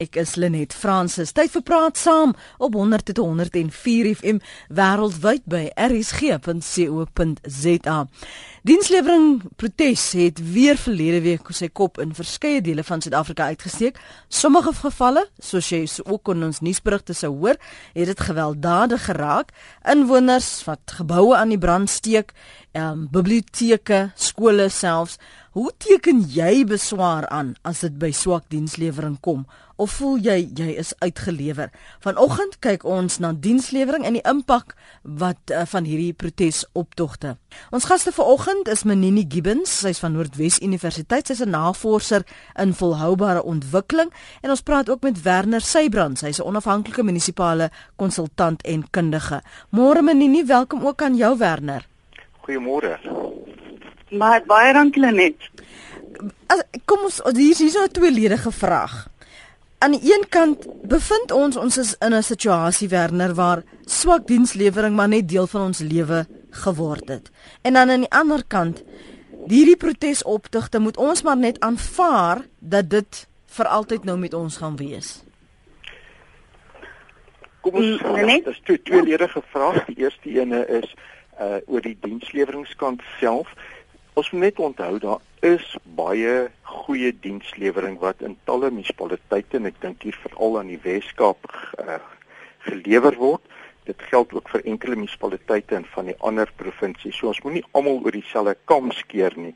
Ek is Lenet Fransis. Tyd vir praat saam op 100 tot 104 FM wêreldwyd by rsg.co.za. Dienslewering protes het weer verlede week sy kop in verskeie dele van Suid-Afrika uitgesteek. Sommige gevalle, soos jy ook in ons nuusberigte sou hoor, het dit gewelddadig geraak. Inwoners wat geboue aan die brand steek, um, biblioteke, skole selfs. Hoe teken jy beswaar aan as dit by swak dienslewering kom? of voel jy jy is uitgelewer? Vanoggend kyk ons na dienslewering en die impak wat uh, van hierdie protesoptogte. Ons gaste vanoggend is Menini Gibbons, sy's van Noordwes Universiteit, sy's 'n navorser in volhoubare ontwikkeling en ons praat ook met Werner Seybrand, hy's 'n onafhanklike munisipale konsultant en kundige. Môre Menini, welkom ook aan jou Werner. Goeiemôre. Maar baie dankie net. Kom ons hier is so 'n tweeledige vraag aan die een kant bevind ons ons is in 'n situasie Werner waar swak dienslewering maar net deel van ons lewe geword het. En dan aan die ander kant hierdie protesoptogte moet ons maar net aanvaar dat dit vir altyd nou met ons gaan wees. Kom ons mm, net dis twee tweeledige vrae. Die eerste ene is uh oor die diensleweringskant self. Ons moet net onthou daar is baie goeie dienslewering wat in talle munisipaliteite en ek dink hier veral aan die Wes-Kaap uh, gelewer word. Dit geld ook vir enkele munisipaliteite en van die ander provinsies. So ons moenie almal oor dieselfde kam skeer nie.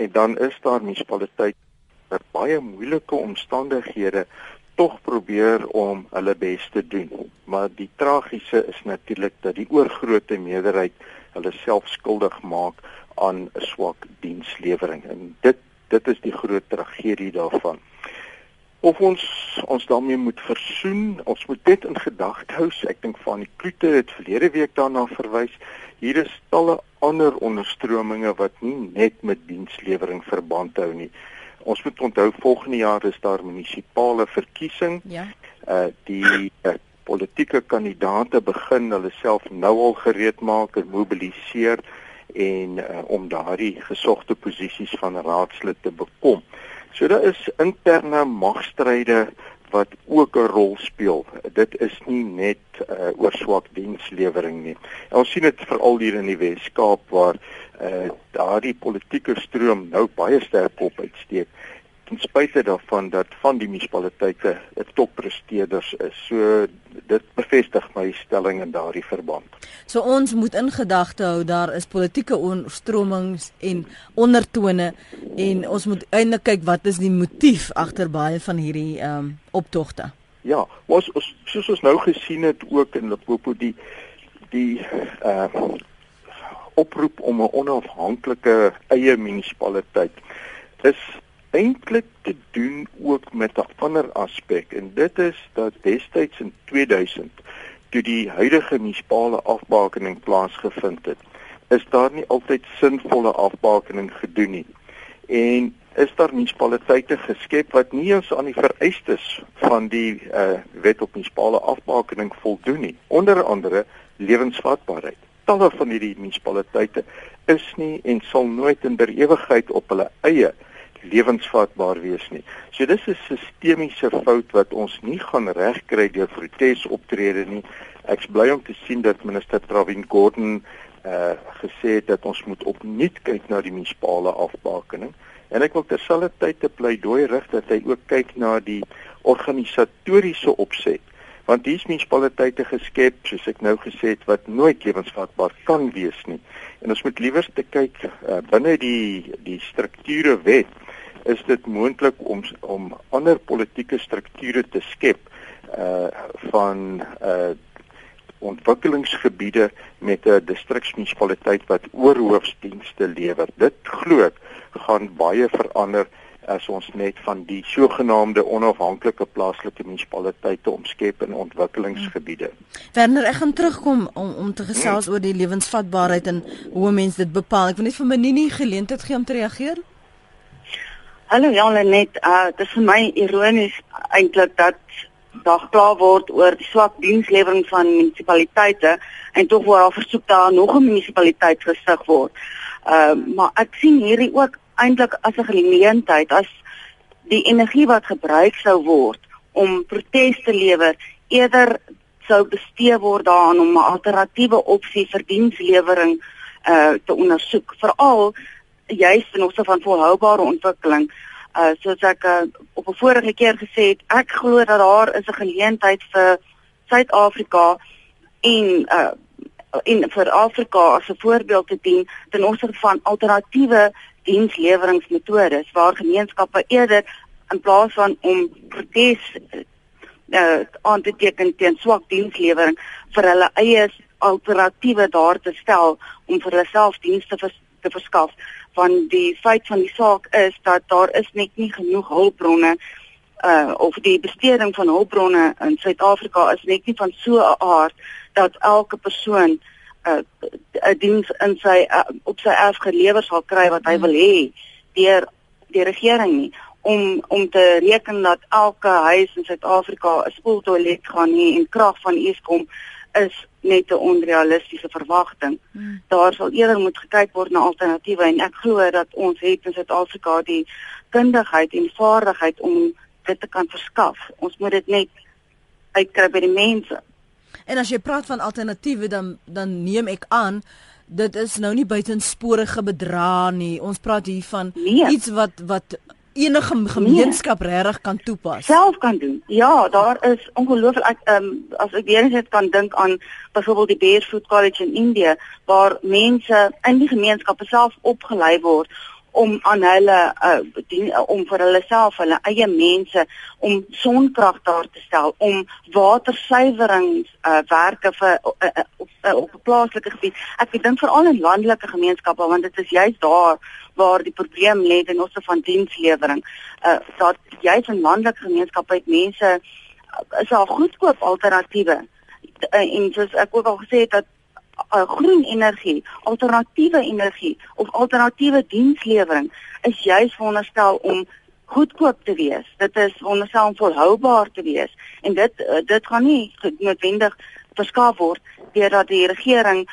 En dan is daar munisipaliteite wat baie moeilike omstandighede tog probeer om hulle bes te doen. Maar die tragiese is natuurlik dat die oorgrootste meerderheid hulle self skuldig maak aan 'n swak dienslewering en dit dit is die groot tragedie daarvan. Of ons ons daarmee moet versoen, ons moet dit in gedagte hou. Ek dink van die Kloete het verlede week daarna verwys. Hier is talle ander onderstrominge wat nie net met dienslewering verband hou nie. Ons moet onthou volgende jaar is daar munisipale verkiesing. Ja. Uh die uh, politieke kandidaate begin hulle self nou al gereed maak en mobiliseer en uh, om daardie gesogte posisies van raadslid te bekom. So daar is interne magstryde wat ook 'n rol speel. Dit is nie net uh, oor swak dienslewering nie. Ons sien dit veral hier in die Wes-Kaap waar uh, daardie politieke stroom nou baie sterk op uitsteek ten spyte daarvan dat van die munisipaliteite 'n toppresteerders is. So dit bevestig my stelling in daardie verband. So ons moet in gedagte hou daar is politieke stromings en ondertone en ons moet eintlik kyk wat is die motief agter baie van hierdie ehm um, optogte. Ja, ons, ons soos ons nou gesien het ook in Limpopo die die uh oproep om 'n onafhanklike eie munisipaliteit is eintlik te doen ook met 'n ander aspek en dit is dat destyds in 2000 toe die huidige munisipale afbakening plaasgevind het, is daar nie altyd sinvolle afbakening gedoen nie. En is daar munisipaliteite geskep wat nie eens aan die vereistes van die uh, wet op munisipale afbakening voldoen nie. Onder andere lewensvatbaarheid. Talle van hierdie munisipaliteite is nie en sal nooit in der ewigheid op hulle eie lewensvatbaar wees nie. So dis 'n sistemiese fout wat ons nie gaan regkry deur protesoptrede nie. Ek's bly om te sien dat minister Travin Gordhan uh gesê het dat ons moet opnuut kyk na die munisipale afbakening en ek wil terselfdertyd 'n pleidooi rig dat hy ook kyk na die organisatoriese opset want hier is munisipaliteite geskep soos ek nou gesê het wat nooit lewensvatbaar kan wees nie en ons moet liewer te kyk uh, binne die die strukture wet is dit moontlik om om ander politieke strukture te skep uh van uh ontwikkelingsgebiede met 'n distriksmunisipaliteit wat oorhoofsdienste lewer. Dit glo gaan baie verander as ons net van die sogenaamde onafhanklike plaaslike munisipaliteite omskep in ontwikkelingsgebiede. Werner, ek gaan terugkom om om te gesels hmm. oor die lewensvatbaarheid en hoe mense dit bepaal. Ek wil net vir Minini geleentheid gee om te reageer. Hallo Jan net, uh dit is vir my ironies eintlik dat daar kla word oor die swak dienslewering van munisipaliteite en tog word daar versoek dat nog 'n munisipaliteit gestig word. Uh maar ek sien hierdie ook eintlik as 'n geleentheid as die energie wat gebruik sou word om protes te lewer eerder sou bestee word daaraan om 'n alternatiewe opsie vir dienslewering uh te ondersoek veral juis ten opsigte van volhoubare ontwikkeling uh soos ek uh, op 'n vorige keer gesê het ek glo dat daar is 'n geleentheid vir Suid-Afrika en uh in vir Afrika as 'n voorbeeld te dien ten opsigte van alternatiewe diensleweringsmetodes waar gemeenskappe eerder in plaas van om protes uh, aan te teken teen swak dienslewering vir hulle eie alternatiewe daar te stel om vir hulle self dienste vers, te verskaf want die feit van die saak is dat daar is net nie genoeg hulpbronne uh of die besteding van hulpbronne in Suid-Afrika is net nie van so 'n aard dat elke persoon 'n uh, diens in sy uh, op sy erf gelewer sal kry wat hy hmm. wil hê deur die regering nie om om te reken dat elke huis in Suid-Afrika 'n spoeltoilet gaan hê en krag van Eskom is net 'n onrealistiese verwagting. Hmm. Daar sal eerder moet gekyk word na alternatiewe en ek glo dat ons het in Suid-Afrika die kundigheid en vaardigheid om dit te kan verskaf. Ons moet dit net uitkry by die mense. En as jy praat van alternatiewe dan dan neem ek aan dit is nou nie buitensporige bedra nie. Ons praat hier van nee. iets wat wat enige gemeenskap nee. regtig kan toepas. Self kan doen. Ja, daar is ongelooflik ek ehm um, as ek weer net kan dink aan byvoorbeeld die Bears Food College in Indië waar mense in die gemeenskappe self opgelei word om aan hulle uh, dien, uh, om vir hulle self hulle eie mense om sonkrag daar te stel om watersuiwerings uh, werke vir uh, uh, op, uh, op 'n plaaslike gebied. Ek dink veral in landelike gemeenskappe want dit is juist daar waar die probleem lê in ons van dienslewering. Uh dat jy van landelike gemeenskappe het mense uh, is daar goedkoop alternatiewe. Uh, en soos ek ook al gesê het dat uh, groen energie, alternatiewe energie of alternatiewe dienslewering is juis veronderstel om goedkoop te wees. Dit is veronderstel om volhoubaar te wees en dit uh, dit gaan nie noodwendig verskaaf word deurdat die regering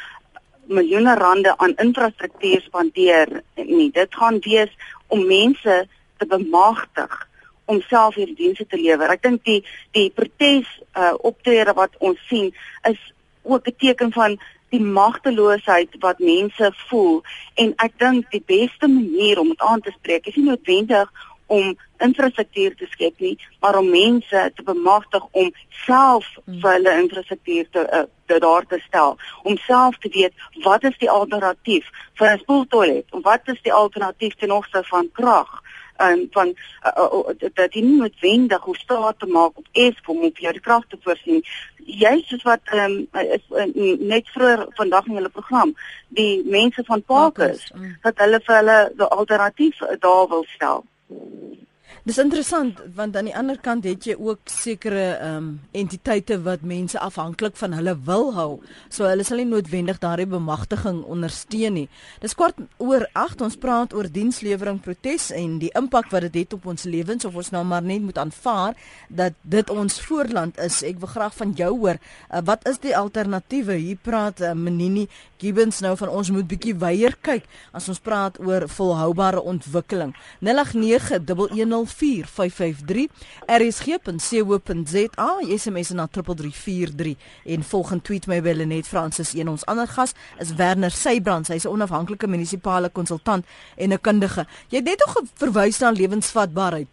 miljoene rande aan infrastruktuur spandeer nie. Dit gaan wees om mense te bemagtig om self hierdie dienste te lewer. Ek dink die die protes uh, optrede wat ons sien is ook 'n teken van die magteloosheid wat mense voel en ek dink die beste manier om dit aan te spreek is nie noodwendig om infrastruktuur te skep nie, maar om mense te bemagtig om self hmm. vir hulle infrastruktuur te, uh, te daar te stel, om self te weet wat is die alternatief vir 'n spoeltoilet en wat is die alternatief ten opsigte van krag en van uh, uh, dat jy nie noodwendig hoef staat te maak op Eskom om vir jou die krag te voorsien. Jy soos wat um, is uh, net vroeër vandag in hulle program, die mense van Parkers mm. dat hulle vir hulle 'n alternatief daar wil stel. Dis interessant want aan die ander kant het jy ook sekere ehm um, entiteite wat mense afhanklik van hulle wil hou. So hulle sal nie noodwendig daardie bemagtiging ondersteun nie. Dis kwart oor 8 ons praat oor dienslewering protes en die impak wat dit het op ons lewens of ons nou maar net moet aanvaar dat dit ons voorland is. Ek wil graag van jou hoor, uh, wat is die alternatiewe? Hier praat uh, Menini Gibbons nou van ons moet bietjie weier kyk as ons praat oor volhoubare ontwikkeling. 089 0891104553 rsg.co.za SMS na 3343 en volgens tweet my by Lenet Francis een ons ander gas is Werner Seybrand hy's 'n onafhanklike munisipale konsultant en 'n kundige jy het net nog verwys na lewensvatbaarheid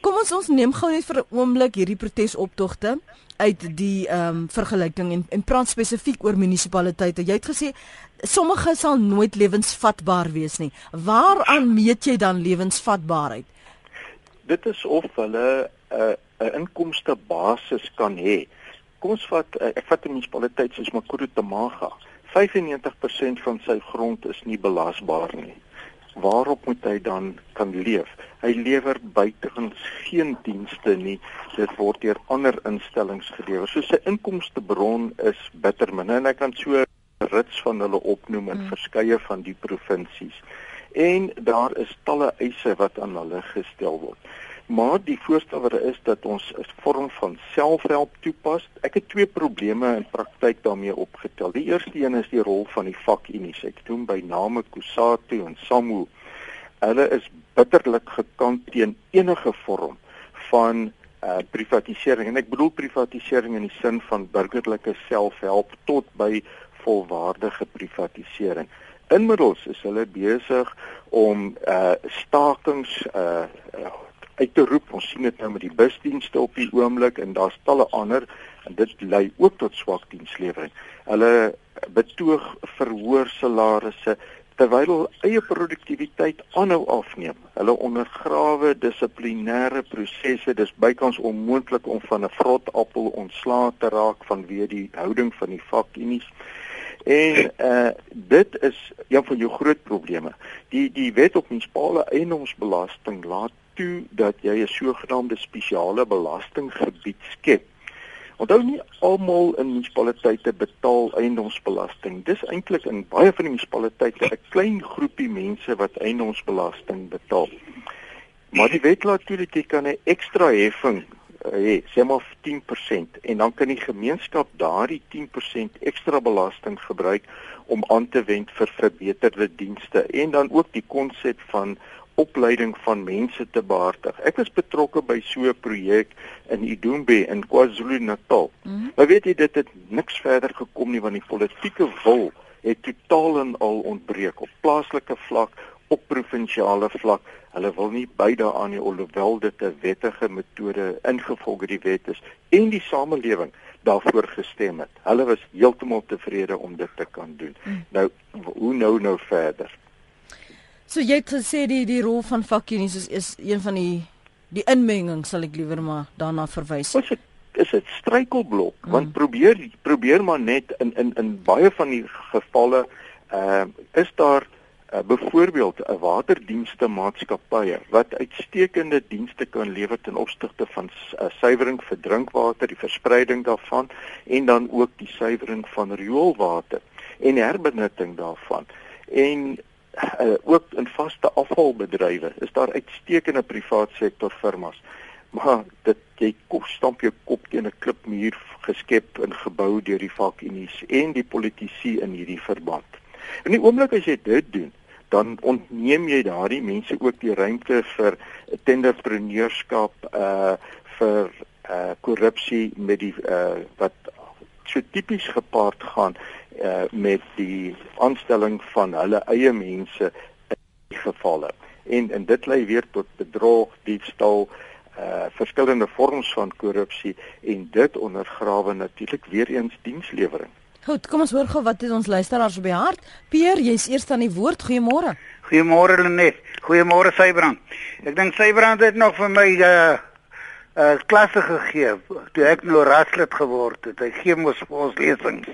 kom ons ons neem gou net vir 'n oomblik hierdie protesoptogte uit die ehm um, vergelyking en en praat spesifiek oor munisipaliteite. Jy het gesê sommige sal nooit lewensvatbaar wees nie. Waaraan meet jy dan lewensvatbaarheid? Dit is of hulle 'n uh, 'n inkomste basis kan hê. Kom ons vat uh, ek vat 'n munisipaliteit soos Makuru Tamaga. 95% van sy grond is nie belasbaar nie. Waarop moet hy dan kan leef? Hy lewer buitens geen dienste nie. Dit word deur ander instellings gelewer. So sy inkomstebron is bitter min en ek kan so rits van hulle opnoem in hmm. verskeie van die provinsies en daar is talle eise wat aan hulle gestel word. Maar die voorstel wat is dat ons 'n vorm van selfhelp toepas. Ek het twee probleme in praktyk daarmee opgetel. Die eerste een is die rol van die vakunie. Ek doen by name Kusatu en Samu. Hulle is bitterlik gekant teen enige vorm van uh privatisering en ek bedoel privatisering in die sin van burgerlike selfhelp tot by volwaardige privatisering. Inmiddels is hulle besig om uh stakings uh, uh uit te roep. Ons sien dit nou met die busdienste op die oomblik en daar's talle ander en dit lei ook tot swak dienslewering. Hulle betoog verhoor salarisse terwyl hul eie produktiwiteit aanhou afneem. Hulle ondergrawe dissiplinêre prosesse. Dis bykans onmoontlik om van 'n vrot appel ontslae te raak vanweë die houding van die vakunies. En uh dit is een van jou groot probleme. Die die wet op munisipale eiendomsbelasting laat toe dat jy 'n sogenaamde spesiale belastinggebied skep Onthou nie almal in munisipaliteite betaal eiendomsbelasting. Dis eintlik in baie van die munisipaliteite 'n klein groepie mense wat eiendomsbelasting betaal. Maar die wet laat toe dat jy kan 'n ekstra heffing hê, sê maar 10% en dan kan die gemeenskap daardie 10% ekstra belasting gebruik om aan te wend vir verbeterde dienste en dan ook die konsep van opleiding van mense te behartig. Ek was betrokke by so 'n projek in Idumbe in KwaZulu-Natal. Mm -hmm. Maar weet jy dit het niks verder gekom nie want die politieke wil het totaal en al ontbreek op plaaslike vlak, op provinsiale vlak. Hulle wil nie by daaraan nie alhoewel dit 'n wettige metode ingevolge die wet is en die samelewing daarvoor gestem het. Hulle was heeltemal tevrede om dit te kan doen. Mm. Nou hoe nou nou verder? So jy het gesê die die rol van vakunies is is een van die die inmenging sal ek liewer maar daarna verwys. Wat is is dit struikelblok mm. want probeer probeer maar net in in in baie van die gevalle uh, is daar uh, byvoorbeeld 'n waterdienste maatskappye wat uitstekende dienste kan lewer ten opsigte van uh, suiwering vir drinkwater, die verspreiding daarvan en dan ook die suiwering van rioolwater en herbenutting daarvan. En uh, ook in vaste afvalbedrywe is daar uitstekende privaat sektor firmas. Maar dit jy kop stamp jou kop teen 'n klipmuur geskep en gebou deur die vakunies en die politici in hierdie verband. In die oomblik as jy dit doen, dan ontneem jy daardie mense ook die ruimte vir tenderpreneurskap uh vir uh korrupsie met die uh wat so tipies gepaard gaan uh, met die aanstelling van hulle eie mense in gevalle. En en dit lei weer tot bedrog, diefstal, uh verskillende vorms van korrupsie en dit ondergrawe natuurlik weer eens dienslewering. Goed, kom ons hoor gou wat het ons luisteraars op die hart. Peer, jy's eers aan die woord. Goeiemôre. Goeiemôre Lenet. Goeiemôre Sybrand. Ek dink Sybrand het nog vir my uh uh klasse gegee toe ek nou raslid geword het. Hy gee mos vir ons lesings.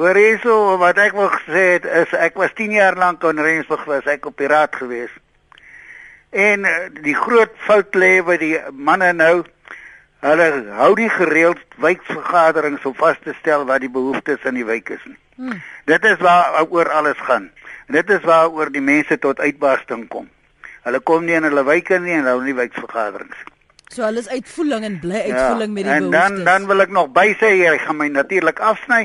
Hoor hierso wat ek wil gesê het is ek was 10 jaar lank in Rensburg was ek op die raad gewees. En eh, die groot fout lê by die manne nou hulle hou nie gereeld wijkvergaderings om vas te stel wat die behoeftes in die wijk is nie. Hmm. Dit is waar oor alles gaan. En dit is waar oor die mense tot uitbarsting kom. Hulle kom nie in hulle wyke nie en hou nie wijkvergaderings nie. So alles uitvoering en bly uitvoering ja, met die en behoeftes. En dan dan wil ek nog by sê jy gaan my natuurlik afsny.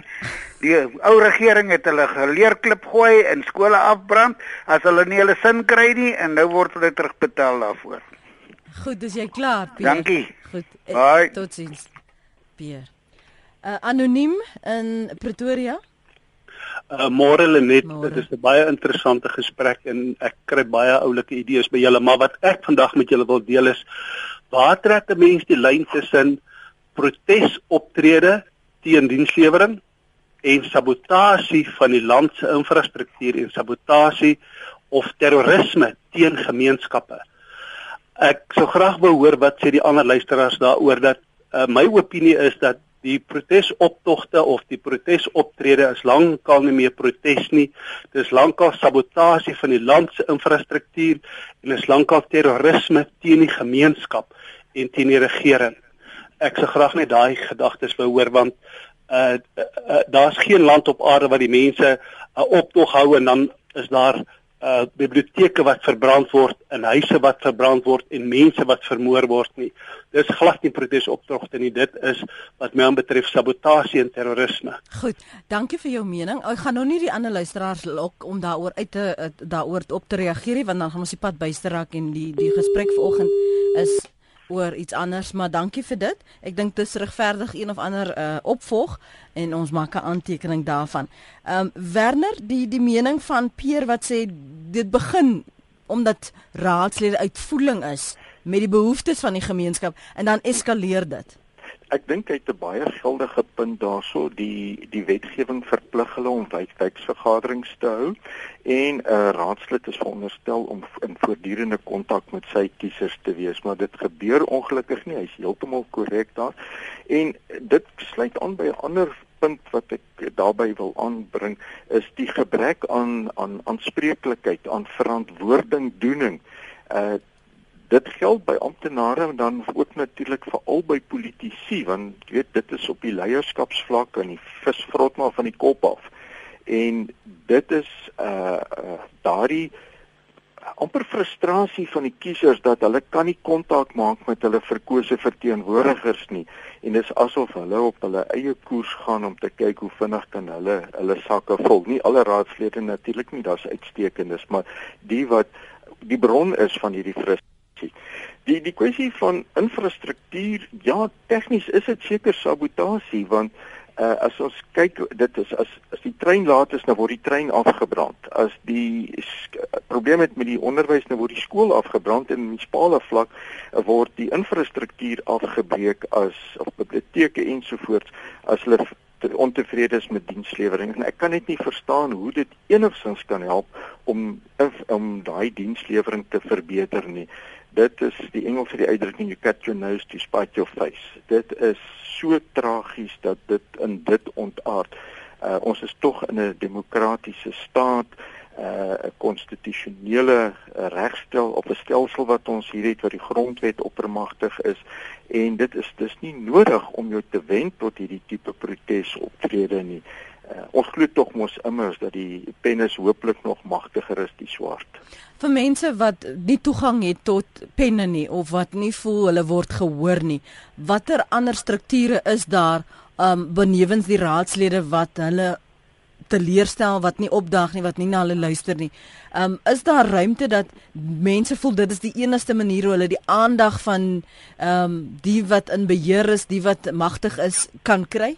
Die ou regering het hulle geleerklip gooi en skole afbrand as hulle nie hulle sin kry nie en nou word hulle terugbetaal daarvoor. Goed, dis jy klaar, Pier. Dankie. Goed. Eh, totsiens. Pier. Uh, anoniem in Pretoria. Uh, môre Lenet, dit is 'n baie interessante gesprek en ek kry baie oulike idees by julle, maar wat ek vandag met julle wil deel is Waar trek 'n mens die lyn tussen protesoptrede teen dienslewering en sabotasie van die land se infrastruktuur en sabotasie of terrorisme teen gemeenskappe? Ek sou graag wou hoor wat sê die ander luisteraars daaroor dat uh, my opinie is dat die protesoptogte of die protesoptrede is lankal nie meer protes nie. Dis lankal sabotasie van die land se infrastruktuur en is lankal terrorisme teen die gemeenskap en teen die regering. Ek sou graag net daai gedagtes wou hoor want uh, uh, uh daar's geen land op aarde wat die mense 'n uh, optog hou en dan is daar uh biblioteke wat verbrand word en huise wat verbrand word en mense wat vermoor word nie. Dis glad nie protesoptogte nie. Dit is wat my aanbetref sabotasie en terrorisme. Goed, dankie vir jou mening. Ek gaan nou nie die ander luisteraars lok om daaroor uit te daaroor op te reageer nie want dan gaan ons die pad byster raak en die die gesprek vanoggend is oor iets anders, maar dankie vir dit. Ek dink dit is regverdig een of ander uh, opvolg en ons maak 'n aantekening daarvan. Ehm um, Werner, die die mening van Peer wat sê dit begin omdat raadslede uitvoering is met die behoeftes van die gemeenskap en dan eskaleer dit. Ek dink hy het 'n baie geldige punt daarso die die wetgewing verplig hulle om wijkwyksvergaderings te hou en 'n uh, raadslid is veronderstel om in voortdurende kontak met sy kiesers te wees maar dit gebeur ongelukkig nie hy's heeltemal korrek daar. En dit sluit aan by 'n ander punt wat ek daarbey wil aanbring is die gebrek aan aan aanspreeklikheid aan verantwoordingdoening uh dit geld by amptenare en dan ook natuurlik vir albei politici want jy weet dit is op die leierskapsvlak en die visvrot maar van die kop af. En dit is uh, uh daardie amper frustrasie van die kiesers dat hulle kan nie kontak maak met hulle verkose verteenwoordigers nie en dis asof hulle op hulle eie koers gaan om te kyk hoe vinnig kan hulle hulle sakke vul. Nie alle raadslede natuurlik nie, daar's uitstekendes, maar die wat die bron is van hierdie frustrasie sabotasie. Die die kwessie van infrastruktuur, ja, tegnies is dit seker sabotasie want uh, as ons kyk dit is as as die trein laat is nou word die trein afgebrand. As die probleem het met die onderwys nou word die skool afgebrand en munisipale vlak word die infrastruktuur afgebreek as of biblioteke ensovoorts as hulle ontevrede is met dienslewering en ek kan net nie verstaan hoe dit enigsins kan help om om daai dienslewering te verbeter nie dit is die Engelse die uitdrukking you cut your nose to spite your face. Dit is so tragies dat dit in dit ontaard. Uh, ons is tog in 'n demokratiese staat, uh, 'n konstitusionele uh, regstel op 'n stelsel wat ons hier het wat die grondwet oppermagtig is en dit is dis nie nodig om jou te wend tot hierdie tipe protesoptrede nie. Uh, ons glo tog mos immers dat die pen is hooplik nog magtiger as die swart. Vir mense wat nie toegang het tot penne nie of wat nie voel hulle word gehoor nie, watter ander strukture is daar um benewens die raadslede wat hulle teleurstel wat nie opdag nie wat nie na hulle luister nie. Um is daar ruimte dat mense voel dit is die enigste manier hoe hulle die aandag van um die wat in beheer is, die wat magtig is kan kry?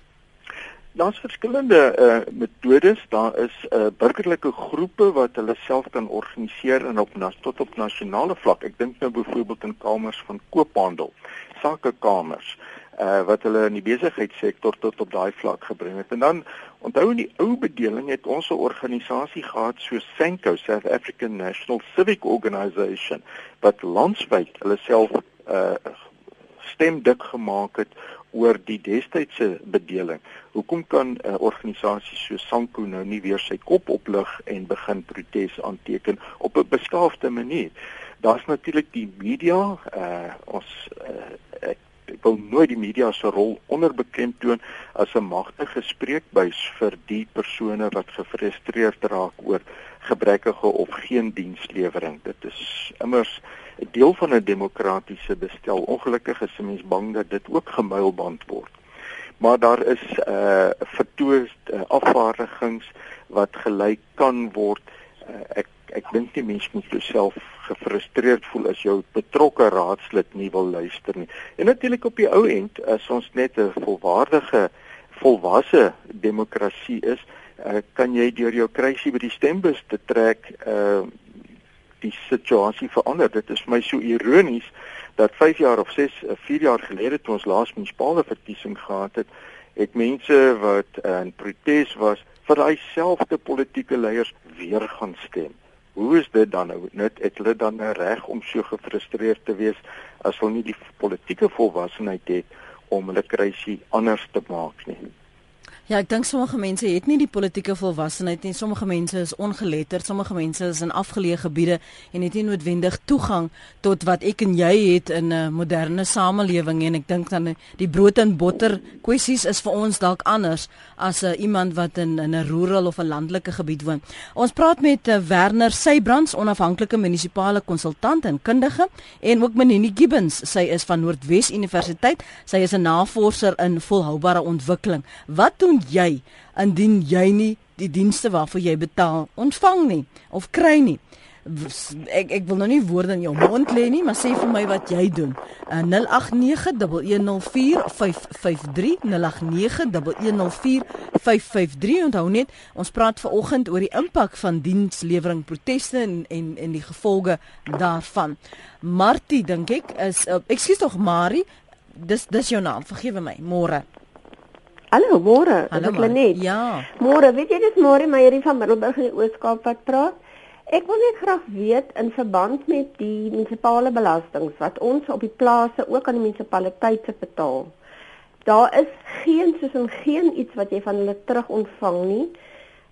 Daar's verskillende uh metodes. Daar is uh burgerlike groepe wat hulle self kan organiseer en op nas tot op nasionale vlak. Ek dink nou byvoorbeeld in kamers van koophandel, sakekamers uh wat hulle in die besigheidssektor tot op daai vlak gebring het. En dan onthou in die ou bedeling het ons 'n organisasie gehad so Senko, South African National Civic Organisation wat landwyd hulle self uh stemdik gemaak het oor die destydse bedeling. Hoekom kan 'n uh, organisasie so Sanko nou nie weer sy kop oplig en begin protes aanteken op 'n beskaafde manier? Daar's natuurlik die media, uh ons uh, ek, ek wil nooit die media se rol onderbekend toon as 'n magtige spreekbuis vir die persone wat gefrustreerd raak oor gebrekkige of geen dienslewering. Dit is immers 'n deel van 'n demokratiese bestel. Ongelukkig is mense bang dat dit ook gemuilband word. Maar daar is uh vertoes uh, afvaardigings wat gelei kan word. Uh, ek ek dink nie mense moet jouself gefrustreerd voel as jou betrokke raadslid nie wil luister nie. En natuurlik op die ou end as ons net 'n volwaardige volwasse demokrasie is, uh, kan jy deur jou kruisie by die stembus te trek uh die situasie verander. Dit is vir my so ironies dat 5 jaar of 6 4 eh, jaar gelede toe ons laas munisipale verkiesing gehad het, het mense wat in protes was vir daai selfde politieke leiers weer gaan stem. Hoe is dit dan nou? Net het hulle dan 'n reg om so gefrustreerd te wees as hulle nie die politieke volwassenheid het om hulle kruisie anders te maak nie. Ja, ek dink sommige mense het nie die politieke volwassenheid nie. Sommige mense is ongeletterd, sommige mense is in afgeleë gebiede en het nie noodwendig toegang tot wat ek en jy het in 'n moderne samelewing en ek dink dan die brood en botter kwessies is vir ons dalk anders as uh, iemand wat in in 'n rural of 'n landelike gebied woon. Ons praat met uh, Werner Seybrands, onafhanklike munisipale konsultant en kundige en ook Menini Gibbons. Sy is van Noordwes Universiteit. Sy is 'n navorser in volhoubare ontwikkeling. Wat doen jy indien jy nie die dienste waarvoor jy betaal ontvang nie of kry nie. ek ek wil nou nie woorde in jou mond lê nie, maar sê vir my wat jy doen. Uh, 0891104553 0891104553 onthou net, ons praat ver oggend oor die impak van dienslewering proteste en en en die gevolge daarvan. Martie dink ek is uh, ekskuus tog Marie, dis dis jou naam, vergewe my. Môre. Hallo, môre. Hallo Lenet. Ja. Môre, weet jy dis môre my hierdie van Middelburg in die Ooskaap wat praat? Ek wil net graag weet in verband met die munisipale belastings wat ons op die plase ook aan die munisipaliteite betaal. Daar is geen soos en geen iets wat jy van hulle terug ontvang nie.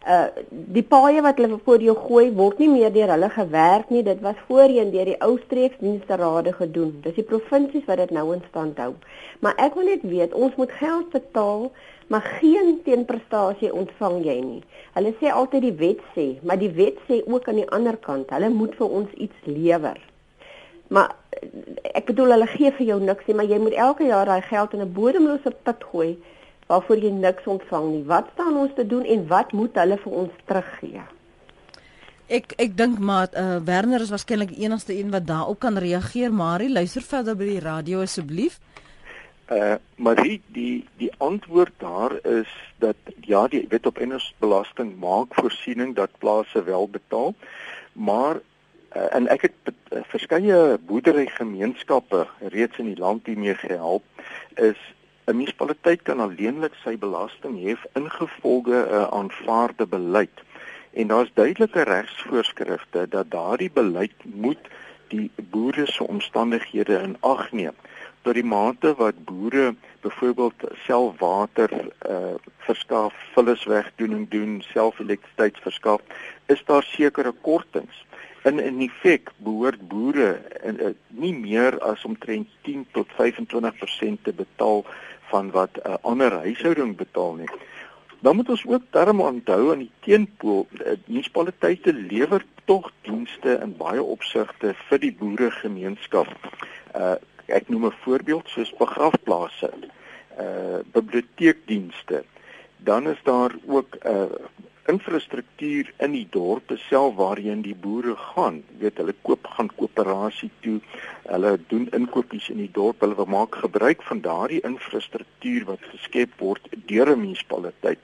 Uh die paaie wat hulle voor jou gooi word nie meer deur hulle gewerk nie. Dit was voorheen deur die ou streeksdiensterade gedoen. Dis die provinsies wat dit nou in stand hou. Maar ek wil net weet, ons moet geld betaal maar geen teenprestasie ontvang jy nie. Hulle sê altyd die wet sê, maar die wet sê ook aan die ander kant, hulle moet vir ons iets lewer. Maar eh, ek bedoel hulle gee vir jou niks nie, maar jy moet elke jaar daai geld in 'n bodemlose put gooi waarvoor jy niks ontvang nie. Wat staan ons te doen en wat moet hulle vir ons teruggee? Ek ek dink maar uh, Werner is waarskynlik die enigste een wat daarop kan reageer, Marie, luister verder by die radio asseblief. Uh maar die die die antwoord daar is dat ja die wet op eiendomsbelasting maak voorsiening dat plase wel betaal maar uh, en ek het uh, verskeie boerderygemeenskappe reeds in die land hiermee gehelp is 'n munisipaliteit kan alleenlik sy belasting hef ingevolge 'n uh, aanvaarde beleid en daar's duidelike regsvoorskrifte dat daardie beleid moet die boere se omstandighede in ag neem tot die mate wat boere byvoorbeeld self water uh verskaf, vulliswegdoening doen, self elektrisiteit verskaf, is daar sekere kortings. In in effek behoort boere in, uh, nie meer as omtrent 10 tot 25% te betaal van wat 'n uh, ander huishouding betaal nie. Dan moet ons ook daarom onthou aan die teenpool, uh, munisipaliteite lewer tog dienste in baie opsigte vir die boeregemeenskap. Uh Ek noem 'n voorbeeld soos begrafplaase, uh biblioteekdienste. Dan is daar ook 'n uh, infrastruktuur in die dorpe self waarheen die boere gaan. Jy weet, hulle koop gaan koöperasie toe. Hulle doen inkopies in die dorp. Hulle maak gebruik van daardie infrastruktuur wat geskep word deur 'n munisipaliteit.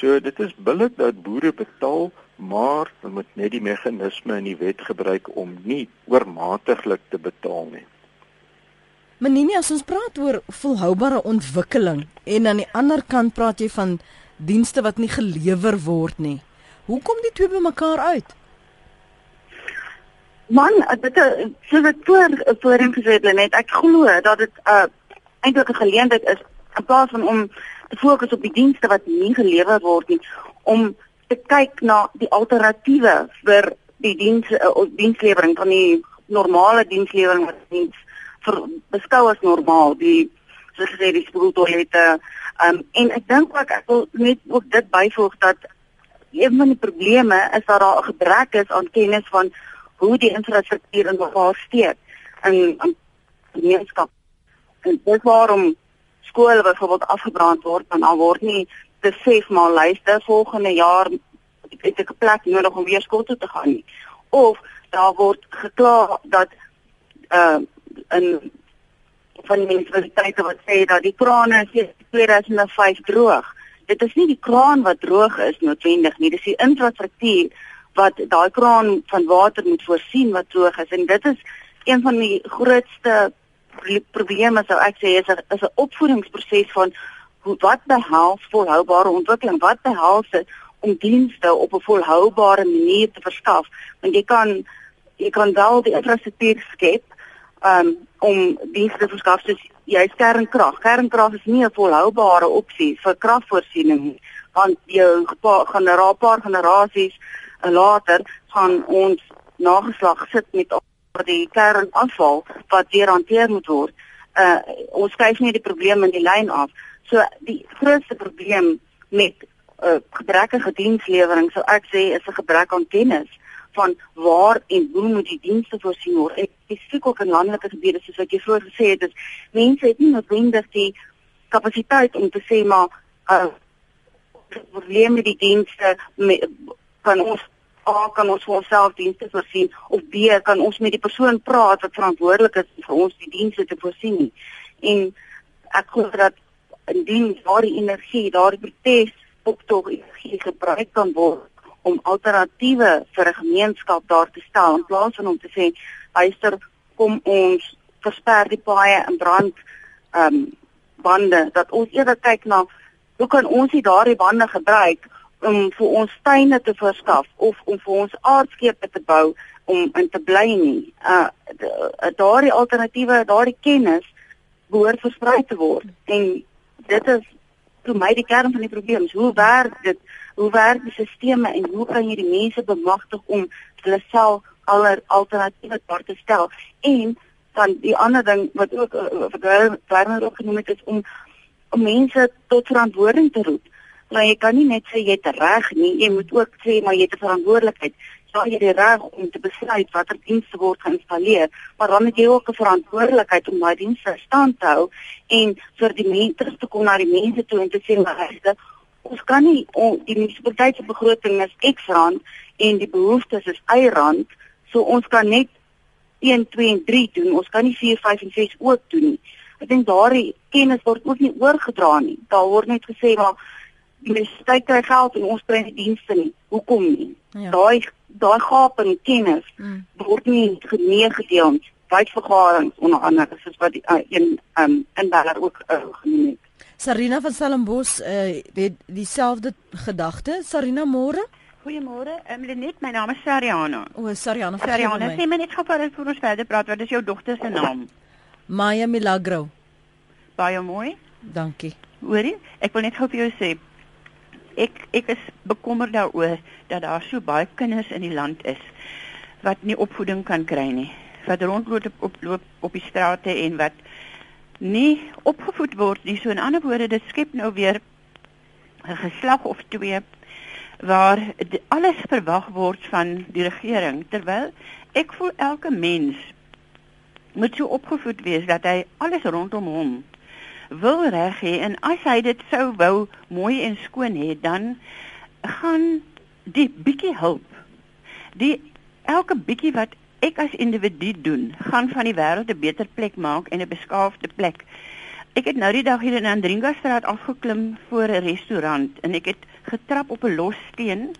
So dit is billik dat boere betaal, maar hulle moet net die meganisme in die wet gebruik om nie oormatiglik te betaal nie. Menini, as ons praat oor volhoubare ontwikkeling en aan die ander kant praat jy van dienste wat nie gelewer word nie. Hoe kom die twee bymekaar uit? Man, dit is so wat voor voorheen gesê het net ek glo dat dit 'n uh, eintlik 'n geleentheid is in plaas van om te fokus op die dienste wat nie gelewer word nie om te kyk na die alternatiewe vir die diens uh, dienslewering van die normale dienslewering wat diens vir beskou as normaal die soos gesê die spoeltoilette um, en ek dink ook ek wil net ook dit byvoeg dat een van die probleme is dat daar 'n gebrek is aan kennis van hoe die infrastruktuur in mekaar steek in 'n gemeenskap. En dis waarom skole byvoorbeeld afgebrand word want al word nie besef maar luister volgende jaar het ek 'n plek nodig om weer skool toe te gaan nie. Of daar word gekla dat uh in van die munisipaliteite wat sê dat die krane is 2005 droog. Dit is nie die kraan wat droog is noodwendig nie, dis die infrastruktuur wat daai kraan van water moet voorsien wat droog is. En dit is een van die grootste probleme sou ek sê is 'n is 'n opvoedingsproses van hoe wat behels volhoubare ontwikkeling, wat behels dit om dienste op 'n volhoubare manier te verskaf? Want jy kan jy kan wel die infrastruktuur skep um, om dienste te verskaf soos jy kernkrag. Kernkrag is nie 'n volhoubare opsie vir kragvoorsiening nie, want jou generaal paar generasies later gaan ons nageslag sit met die kernafval wat weer hanteer moet word. Uh ons kyk nie die probleme in die lyn af. So die grootste probleem met uh, gebrekkige dienslewering sou ek sê is 'n gebrek aan kennis van waar en hoe moet die dienste voorsien word. Ek spesifiek ook in landelike gebiede soos wat jy vroeër gesê het, is mense het nie noodwendig die kapasiteit om te sê maar uh probleme met die dienste met, kan ons A kan ons vir onsself dienste voorsien of B kan ons met die persoon praat wat verantwoordelik is vir ons die dienste te voorsien nie. En ek glo dat indien daardie energie, daardie protes optog energie gebruik kan word om alternatiewe vir 'n gemeenskap daar te stel in plaas van om te sê luister kom ons versper die paaie en brand ehm um, bande dat ons eerder kyk na hoe kan ons nie daardie bande gebruik om vir ons tuine te verskaf of om vir ons aardskepe te bou om in te bly nie. Uh daardie alternatiewe, daardie kennis behoort versprei te word en dit is vir my die kern van die probleem. Hoe werk dit? Hoe werk die stelsels en hoe kan jy die mense bemagtig om hulle self aller alternatiewe daar te stel? En dan die ander ding wat ook uh, wat Werner ook genoem het is om om mense tot verantwoording te roep. Maar jy kan nie net sê jy het reg nie, jy moet ook sê maar jy het 'n verantwoordelikheid. Ja, jy het die reg om te besluit watter dienste word geïnstalleer, maar dan het jy ook 'n verantwoordelikheid om daai dienste stand te hou en vir die mense te kom na die mense toe en te sê maar ons kan nie on, die munisipaliteit se begroting is X rand en die behoeftes is Y rand, so ons kan net 1 2 en 3 doen. Ons kan nie 4 5 en 6 ook doen nie. Ek dink daardie kennis word ook nie oorgedra nie. Daar word net gesê maar die universiteit kry geld en ons kry nie dienste nie. Hoekom nie? Ja. Daai daai gap in kennis mm. word nie geneegedeel nie. Wydvergaderings onder andere soos wat die uh, een um, inbeller ook uh, genoem het. Sarina van Stellenbosch uh, het dieselfde gedagte. Sarina môre? Goeiemôre. Ehm um, Lenet, my naam is Sariana. O, Sariana. Sariana, sê my net gou voor ons verder praat, wat is jou dogter se naam? Maya Milagro. Baie mooi. Dankie. Hoorie, ek wil net gou vir jou sê ek ek is bekommerd daaroor dat daar so baie kinders in die land is wat nie opvoeding kan kry nie. Wat rondloop op op loop op die strate en wat nie opgevoed word nie. So in ander woorde, dit skep nou weer 'n geslag of twee waar alles verwag word van die regering. Terwyl ek voel elke mens moet so opgevoed wees dat hy alles rondom hom wil reg hê. En as hy dit sou wou mooi en skoon hê dan gaan die bietjie hulp. Die elke bietjie wat ek as individu doen gaan van die wêreld 'n beter plek maak en 'n beskaafde plek ek het nou die dag hier in Andringa straat afgeklim voor 'n restaurant en ek het getrap op 'n los steen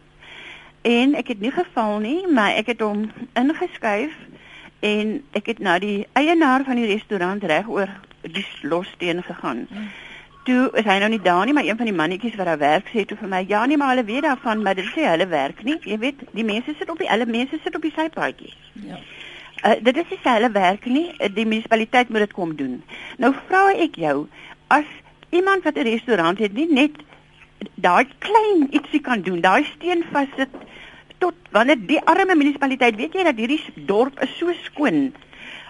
en ek het nie geval nie maar ek het hom ingeskuif en ek het na die eienaar van die restaurant reg oor die lossteen gegaan. Mm. Toe is hy nou nie daar nie, maar een van die mannetjies wat daar werk sê toe vir my, ja nee, maar hulle weet daarvan, maar dit sê hulle werk nie. Jy weet, die mense sit op die alle mense sit op die sypaadjies. Ja. Uh, dit is nie hulle werk nie, die munisipaliteit moet dit kom doen. Nou vra ek jou, as iemand wat 'n restaurant het, nie net daai klein ietsie kan doen, daai steen vassit tot wanneer die arme munisipaliteit, weet jy dat hierdie dorp is so skoon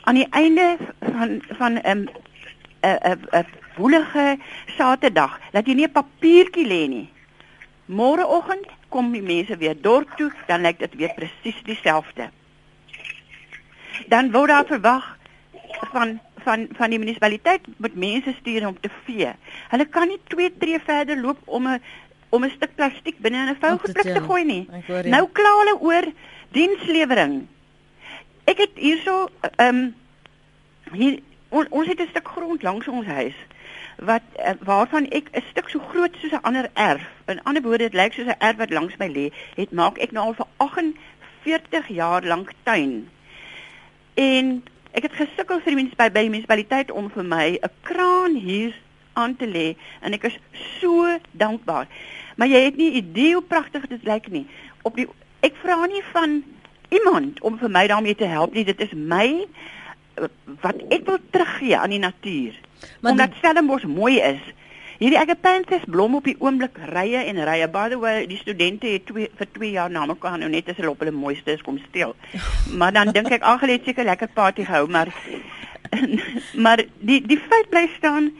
aan die einde van van 'n um, 'n 'n 'n woelige Saterdag dat jy nie 'n papiertjie lê nie. Môreoggend kom die mense weer dorp toe, dan lyk dit weer presies dieselfde. Dan word daar verwag van van van die munisipaliteit moet mense stuur om te vee. Hulle kan nie twee tree verder loop om 'n om 'n stuk plastiek binne in 'n vougeplek te gooi nie. Nou kla hulle oor dienslewering. Ek het hierso ehm um, hier on, ons het 'n stuk grond langs ons huis wat uh, waarvan ek 'n stuk so groot soos 'n ander erf. In ander woorde, dit lyk soos 'n erf wat langs my lê. Het maak ek nou al vir 48 jaar lank tuin. En ek het gesukkel vir die mense by by die munisipaliteit om vir my 'n kraan hier aan te lê en ek is so dankbaar. Maar jy het nie idee hoe pragtig dit lyk nie. Op die ek vra nie van iemand om vir my daarmee te help nie. Dit is my wat ek wil teruggee aan die natuur. Maar omdat Stellenbosch mooi is. Hierdie agapanthus blom op die oomblik rye en rye. By the way, die studente het twee vir 2 jaar na mekaar nou net as hulle op hulle mooiste is kom steel. Maar dan dink ek ag, hulle het seker lekker party gehou, maar maar die die feit bly staan.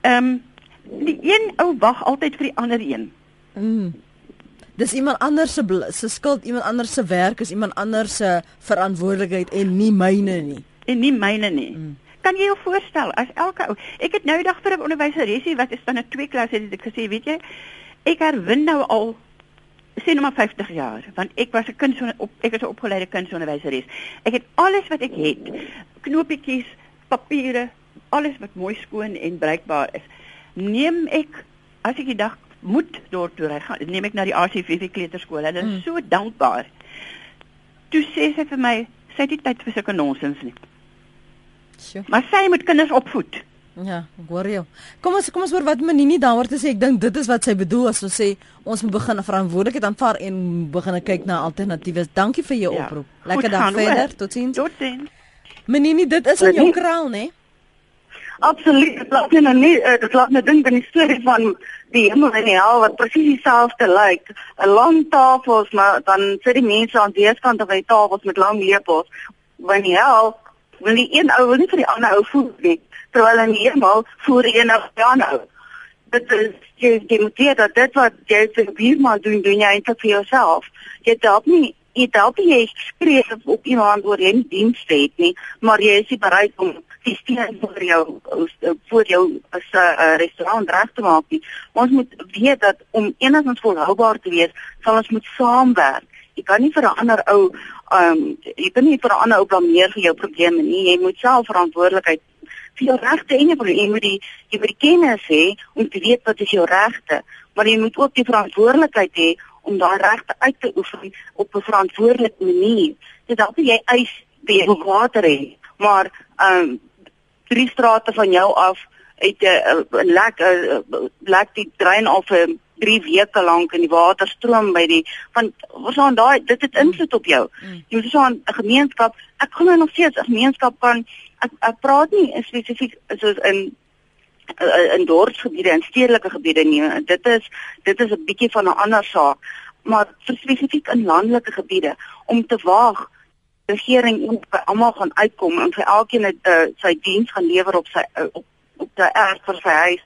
Ehm um, die een ou wag altyd vir die ander een. Mm. Dis iemand anders se se skuld, iemand anders se werk, is iemand anders se verantwoordelikheid en nie myne nie en nie myne nie. Mm. Kan jy jou voorstel as elke ou Ek het nou dag vir 'n onderwyseresie wat is dan 'n twee klas het ek gesê, weet jy, ek herwin nou al sê nou maar 50 jaar, want ek was 'n kind op ek is 'n opgeleide kunsonderwyseres. Ek het alles wat ek het, knopietjies, papiere, alles wat mooi skoon en bruikbaar is. Neem ek as ek die dag moet dorp toe ry, neem ek na die ACVV kleuterskool. Hulle is mm. so dankbaar. Toe sê sy vir my, sy het nie tyd vir sulke nonsens nie. Sjoe. Maar sy moet kinders opvoed. Ja, ek hoor jou. Kom ons kom ons hoor wat Menini daaroor te sê. Ek dink dit is wat sy bedoel as ons sê ons moet begin verantwoordelikheid aanvaar en begin kyk na alternatiewe. Dankie vir jou ja, oproep. Lekker dag verder. Totsiens. Totsiens. Menini, dit is in jou kraal, né? Absoluut. Dit laat net nie uh, dit laat net dink aan die storie van die hemel en die hel wat presies dieselfde lyk. 'n Lang tafels, maar dan sit die mense aan die kant van die tafels met lang lepels. Wanneer die hel wil die een ou wil nie vir die ander ou voel nie terwyl in hemel voer een of die ander. Dit is jy jy moet weet dat dit wat jy vir buurman doen, doen jy eintlik vir jouself. Jy help nie jy help nie jy skryf op iemand oor jy nie diens het nie, maar jy is bereid om die steen vir jou vir jou as 'n uh, restaurant reg te maak. Nie. Ons moet weet dat om enigstens volhoubaar te wees, sal ons moet saamwerk. Jy kan nie vir 'n ander ou ehm um, jy kan nie vir 'n ander ou blameer vir jou probleme nie. Jy moet self verantwoordelikheid vir jou regte en jy moet die jy moet die kennis hê om te weet wat is jou regte, maar jy moet ook die verantwoordelikheid hê om daai regte uit te oefen op 'n verantwoordelike manier. Dit help jy eis die water hê, maar ehm um, drie strate van jou af het 'n lek 'n lek die drein af 'n 3 weke lank in die water stroom by die want ons aan daai dit het invloed op jou. Mm. Jy moet so 'n gemeenskap, ek glo nog steeds 'n gemeenskap kan ek, ek praat nie spesifiek soos in in dorpsgebiede en stedelike gebiede nie. Dit is dit is 'n bietjie van 'n ander saak, maar spesifiek in landelike gebiede om te waag regering en by almal gaan uitkom en vir elkeen het uh, sy diens gaan lewer op sy uh, op op die erf vir sy huis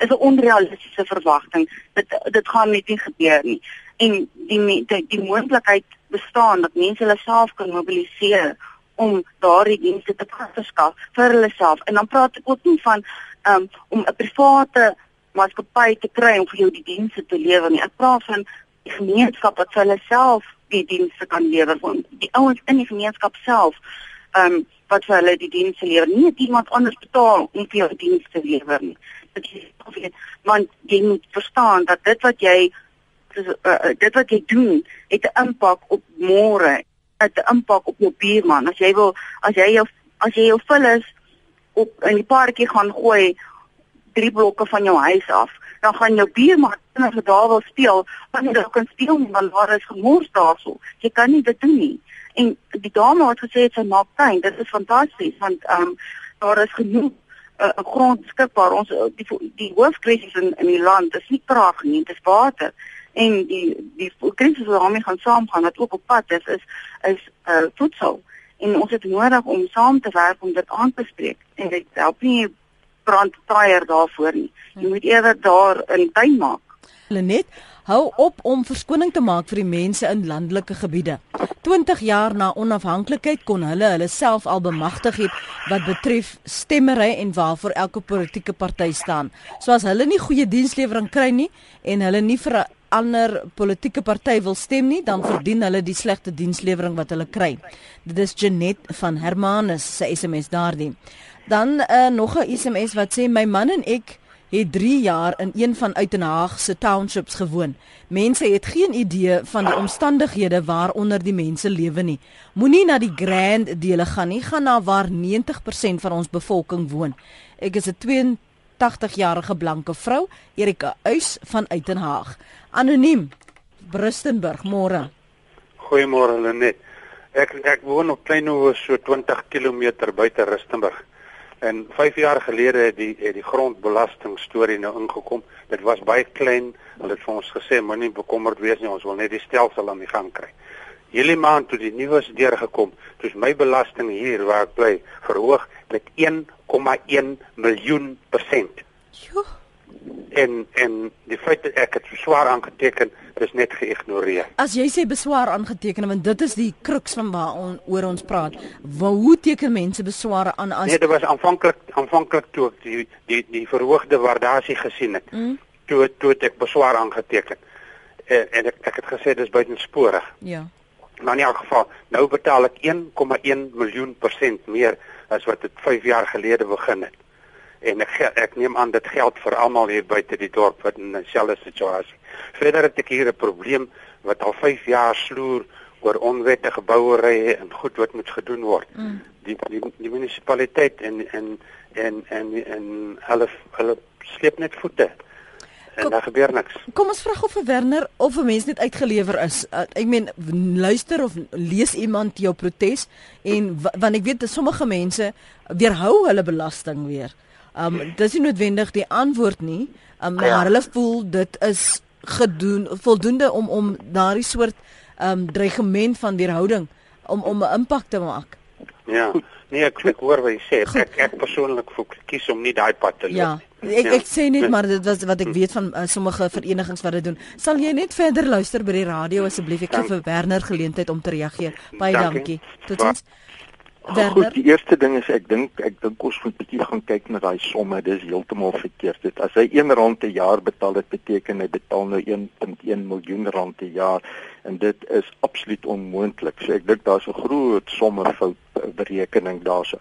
is 'n onrealistiese verwagting. Dit dit gaan net nie gebeur nie. En die die, die moontlikheid bestaan dat mense hulle self kan mobiliseer om daardie dienste te verskaf vir hulle self. En dan praat ek ook nie van um, om 'n private maatskappy te kry om vir jou die dienste te lewer nie. Ek praat van die gemeenskap wat vir hulle self die dienste kan lewer van die ouens in die gemeenskap self. Ehm um, wat vir hulle die dienste lewer. Nie iemand anders betaal om vir jou die dienste te lewer nie. Dit is want jy moet verstaan dat dit wat jy dis uh, dit wat jy doen het 'n impak op môre 'n impak op jou buurman. As jy wil as jy jou as jy jou vullis op in die paartjie gaan gooi drie blokke van jou huis af, dan gaan jou buurman net vir daar wil speel, want jy kan speel nie want daar is gemors daarso. Jy kan nie dit doen nie. En die dame het gesê sy maak tuin. Dit is fantasties want ehm um, daar is genoeg uh, eh, grond beskikbaar. Ons die die hoofkwessies in in die land is nie krag nie, dit is water. En die die krisis wat daarmee gaan saamgaan wat ook op pad is is is uh voedsel. En ons het nodig om saam te werk om dit aan te spreek. En dit help nie brandtraier daarvoor nie. Jy moet eerder daar in tuin maak. Lenet hou op om verskoning te maak vir die mense in landelike gebiede 20 jaar na onafhanklikheid kon hulle hulle self al bemagtig het wat betref stemmery en waarvoor elke politieke party staan soos hulle nie goeie dienslewering kry nie en hulle nie vir ander politieke party wil stem nie, dan verdien hulle die slegte dienslewering wat hulle kry. Dit is Janet van Hermanus se SMS daardie. Dan uh, nog 'n SMS wat sê my man en ek het 3 jaar in een van Uitenhaag se townships gewoon. Mense het geen idee van die omstandighede waaronder die mense lewe nie. Moenie na die grand dele gaan nie, gaan na waar 90% van ons bevolking woon. Ek is 'n 82-jarige blanke vrou, Erika Uys van Uitenhaag. Anoniem. Brustenburg, môre. Goeiemôre Lenet. Ek ek woon op Kleinhoeve so 20 km buite Rustenburg. En 5 jaar gelede het die het die grondbelasting storie nou ingekom. Dit was baie klein. Hulle het vir ons gesê moenie bekommerd wees nie, ons wil net die stelsel aan die gang kry. Hierdie maand toe die nuus deurgekom, toets my belasting hier waar ek bly verhoog met 1,1 miljoen persent. Jo en en die feit dat ek dit swaar aangeteken is net geïgnoreer. As jy sê beswaar aangeteken want dit is die kruks van waar on, oor ons praat. Waar hoe teken mense besware aan as Nee, dit was aanvanklik aanvanklik toe ek die die die verhoogde waardasie gesien het. Mm. Toe toe ek beswaar aangeteken. en, en ek ek het gesê dis buitensporig. Ja. Maar in elk geval, nou betaal ek 1,1 miljoen persent meer as wat dit 5 jaar gelede begin het. En ek ek neem aan dit geld vir almal hier buite die dorp wat in 'n selfde situasie. Verder het ek hier 'n probleem wat al 5 jaar sloer oor onwettige bouerye en goed wat moet gedoen word. Mm. Die, die die munisipaliteit en en en en en hulle hulle sleep net voete. En kom, daar gebeur niks. Kom ons vra of vir Werner of 'n mens net uitgelewer is. Uh, ek meen luister of lees iemand jou protes en want ek weet dat sommige mense weerhou hulle belasting weer. Um dis nie noodwendig die antwoord nie, um, maar ja. hulle voel dit is gedoen voldoende om om daardie soort um dreigement van weerhouding om om 'n impak te maak. Ja. Nee, ek, ek hoor wat jy sê. Ek ek persoonlik kies om nie daai pad te loop ja. nie. Ek ja. ek sê net maar dit was wat ek weet van uh, sommige verenigings wat dit doen. Sal jy net verder luister by die radio asseblief? Ek gee vir Werner geleentheid om te reageer. Baie dankie. Totsiens. Werner. Goed, die eerste ding is ek dink ek dink ons moet bietjie gaan kyk na daai somme. Dis heeltemal verkeerd. Dit as hy 1 rand per jaar betaal, dit beteken hy betaal nou 1.1 miljoen rand per jaar en dit is absoluut onmoontlik. So ek dink daar's 'n groot sommefout berekening daarso.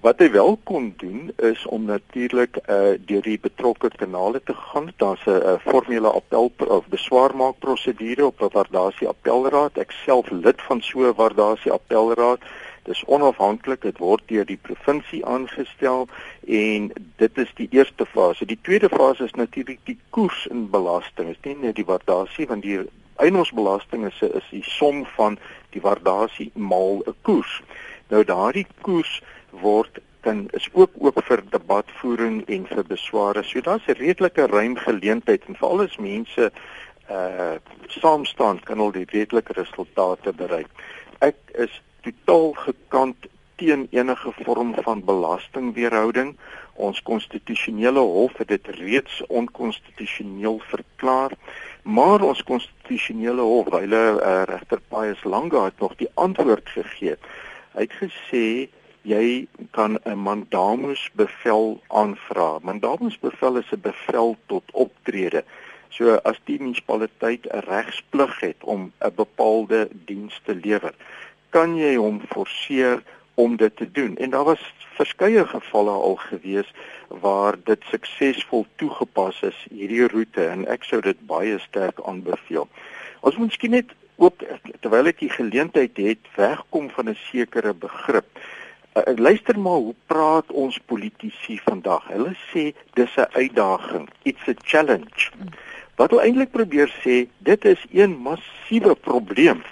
Wat hy wel kon doen is om natuurlik uh deur die betrokke kanale te gaan. Daar's 'n uh, formele appel of beswaarmaak prosedure op 'n waardasie appelraad. Ek self lid van so 'n waardasie appelraad. Dis onafhanklik, dit word deur die provinsie aangestel en dit is die eerste fase. Die tweede fase is natuurlik die koers in belasting. Dit is nie net die waardasie want die eiendomsbelasting is is die som van die waardasie maal 'n koers. Nou daardie koers word kan is ook oop vir debatvoering en vir besware. So daar's 'n redelike ruim geleentheid en veral as mense uh saamstaan kan hulle die redelike resultate bereik. Ek is totaal gekant teen enige vorm van belastingweerhouding. Ons konstitusionele hof het dit reeds onkonstitusioneel verklaar. Maar ons konstitusionele hof, hulle uh, regter Pius Langa het nog die antwoord gegee. Hy het gesê jy kan 'n mandamus bevel aanvra. Mandamus bevel is 'n bevel tot optrede. So as die munisipaliteit 'n regsplig het om 'n bepaalde diens te lewer, kan jy hom forceer om dit te doen. En daar was verskeie gevalle al gewees waar dit suksesvol toegepas is hierdie roete en ek sou dit baie sterk aanbeveel. Ons moet miskien net ook terwyl ek die geleentheid het wegkom van 'n sekere begrip. Uh, luister maar hoe praat ons politici vandag. Hulle sê dis 'n uitdaging, it's a challenge. Wat hulle eintlik probeer sê, dit is een massiewe probleem.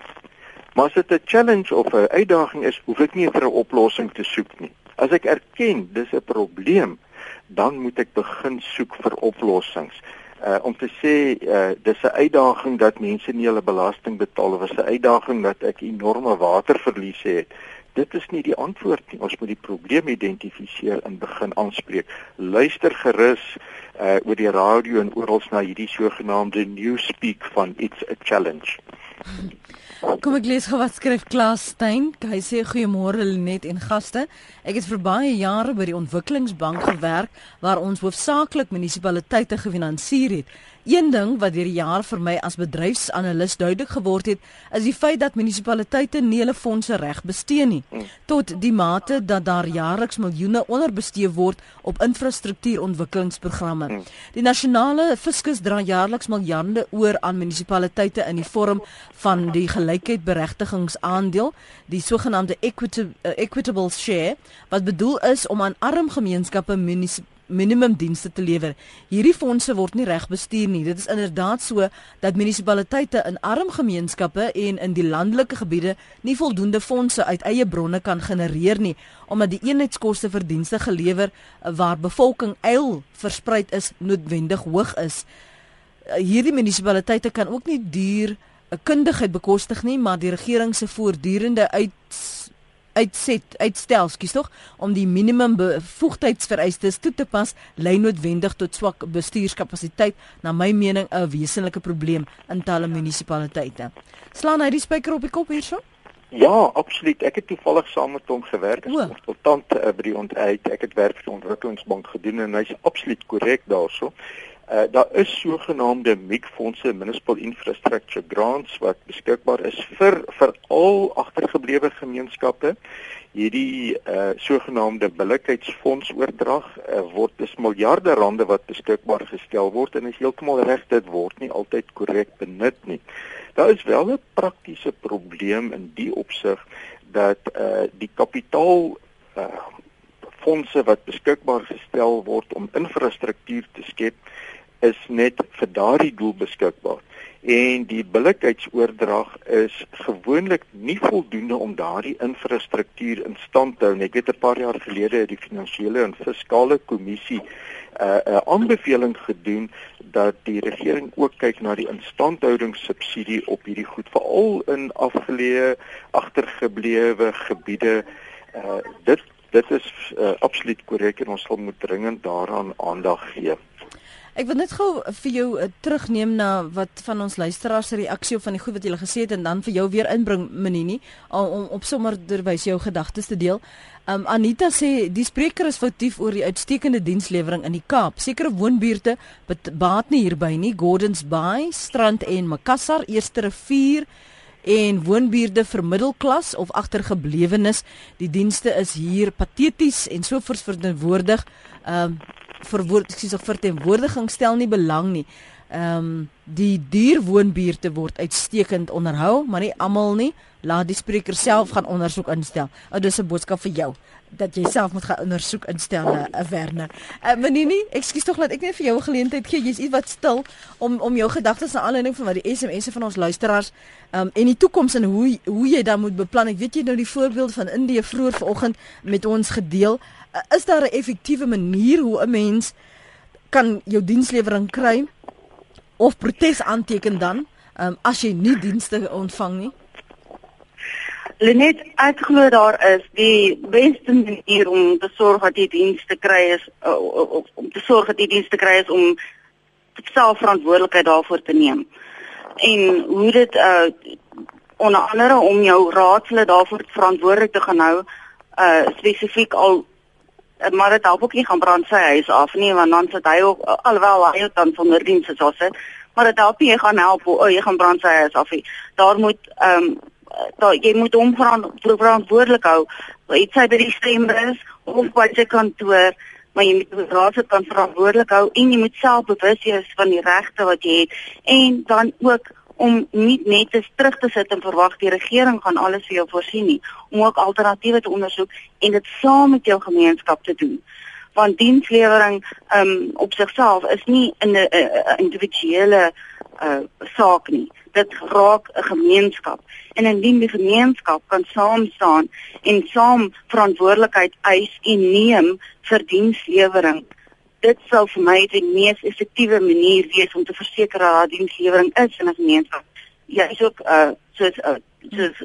Maar as dit 'n challenge of 'n uitdaging is, hoef ek nie vir 'n oplossing te soek nie. As ek erken dis 'n probleem, dan moet ek begin soek vir oplossings. Uh om te sê uh dis 'n uitdaging dat mense nie hulle belasting betaal of is 'n uitdaging dat ek enorme waterverliese het. Dit is nie die antwoord nie. Ons moet die probleem identifiseer en begin aanspreek. Luister gerus uh oor die radio en oral na hierdie sogenaamde newspeak van it's a challenge. Kom ek lees gou wat skryf Klaas Steyn. Hy sê goeiemôre Lenet en gaste. Ek het vir baie jare by die Ontwikkelingsbank gewerk waar ons hoofsaaklik munisipaliteite gefinansier het. Een ding wat deur die jaar vir my as bedryfsanalis duidelik geword het, is die feit dat munisipaliteite nie hulle fondse reg bestee nie, tot die mate dat daar jaarliks miljoene onderbestee word op infrastruktuurontwikkelingsprogramme. Die nasionale fiskus dra jaarliks miljarde oor aan munisipaliteite in die vorm van die gelykheidberegtingsaandeel, die sogenaamde equitable, uh, equitable share, wat bedoel is om aan arm gemeenskappe munisipaliteite minimumdienste te lewer. Hierdie fondse word nie reg bestuur nie. Dit is inderdaad so dat munisipaliteite in arm gemeenskappe en in die landelike gebiede nie voldoende fondse uit eie bronne kan genereer nie omdat die eenheidskoste vir dienste gelewer waar bevolking eil verspreid is noodwendig hoog is. Hierdie munisipaliteite kan ook nie duur 'n kundigheid bekostig nie, maar die regering se voortdurende uit uitset uitstel, skus tog, om die minimum bevoegdheidsvereistes toe te pas, lei noodwendig tot swak bestuurskapasiteit, na my mening 'n wesenlike probleem in talle munisipaliteite. Slaan hy die spyker op die kop hierso? Ja, absoluut. Ek het toevallig saam met hom gewerk as konsultant uh, by die ontuit. Ek het werk vir die ontwikkelingsbank gedoen en hy's absoluut korrek daarso. Uh daar is sogenaamde MIG-fondse, Municipal Infrastructure Grants wat beskikbaar is vir vir al agtergeblewe gemeenskappe. Hierdie uh sogenaamde billikheidsfonds oordrag uh, word dis miljarde rande wat beskikbaar gestel word en is heeltemal reg dit word nie altyd korrek benut nie. Daar is wel 'n praktiese probleem in die opsig dat uh die kapitaal uh fondse wat beskikbaar gestel word om infrastruktuur te skep is net vir daardie doel beskikbaar en die billikheidsoordrag is gewoonlik nie voldoende om daardie infrastruktuur in stand te hou nie. Ek weet 'n paar jaar gelede het die finansiële en fiskale kommissie 'n uh, 'n uh, aanbeveling gedoen dat die regering ook kyk na die instandhoudingssubsidie op hierdie goed veral in afgeleë agtergeblewe gebiede. Uh, dit dit is uh, absoluut korrek en ons sal moet dringend daaraan aandag gee. Ek wil net gou vir jou uh, terugneem na wat van ons luisteraars reaksie op van die goed wat jy gesê het en dan vir jou weer inbring Minini om, om op sommer derwys jou gedagtes te deel. Um Anita sê die spreker is foutief oor die uitstekende dienslewering in die Kaap. Sekere woonbuurte baat nie hierby nie. Gordons Bay, Strand en Makassar, Eerste Rivier en woonbuurte vir middelklas of agtergeblewenes. Die dienste is hier pateties en so verantwoordig. Um verwoord ek sê so verteenwoordiging stel nie belang nie. Ehm um, die dierwoonbuurte word uitstekend onderhou, maar nie almal nie. Laat die spreker self gaan ondersoek instel. Ou dis 'n boodskap vir jou dat jy self moet gaan ondersoek instel, 'n uh, Werner. Uh, Menini, ekskuus tog dat ek net vir jou 'n geleentheid gee. Jy's iets wat stil om om jou gedagtes na aanleiding van wat die SMS'e van ons luisteraars ehm um, en die toekoms en hoe hoe jy dan moet beplan. Ek weet jy nou die voorbeeld van Indië vroeër vanoggend met ons gedeel. Uh, is daar 'n effektiewe manier hoe 'n mens kan jou dienslewering kry of protes aanteken dan um, as jy nie dienste ontvang nie? Lenet uitglo daar is die beste manier om te sorg dat jy dienste kry is uh, om te sorg dat jy dienste kry is om self verantwoordelikheid daarvoor te neem. En hoe dit uh onder andere om jou raadslede daarvoor verantwoordelik te gaan hou uh spesifiek al maar dit help ook nie gaan brand sy huis af nie want dan sit hy ook alhoewel hy dan sonder diens is as dit maar dit help nie jy gaan help o oh, jy gaan brand sy huis af nie. Daar moet ehm um, daar jy moet hom verantwoordelik hou iets hy by die stembus of by sy kantoor maar jy moet die raad kan verantwoordelik hou en jy moet self bewus wees van die regte wat jy het en dan ook om nie net te terug te sit en verwag die regering gaan alles vir jou voorsien nie, om ook alternatiewe te ondersoek en dit saam met jou gemeenskap te doen. Want dienslewering um op sigself is nie 'n individuele uh saak nie. Dit raak 'n gemeenskap. En indien die gemeenskap kan saam staan en saam verantwoordelikheid eis en neem vir dienslewering, dit sou vir my die mees effektiewe manier wees om te verseker dat daar dienslewering is in 'n gemeenskap. Ja, is ook uh soos uh, soos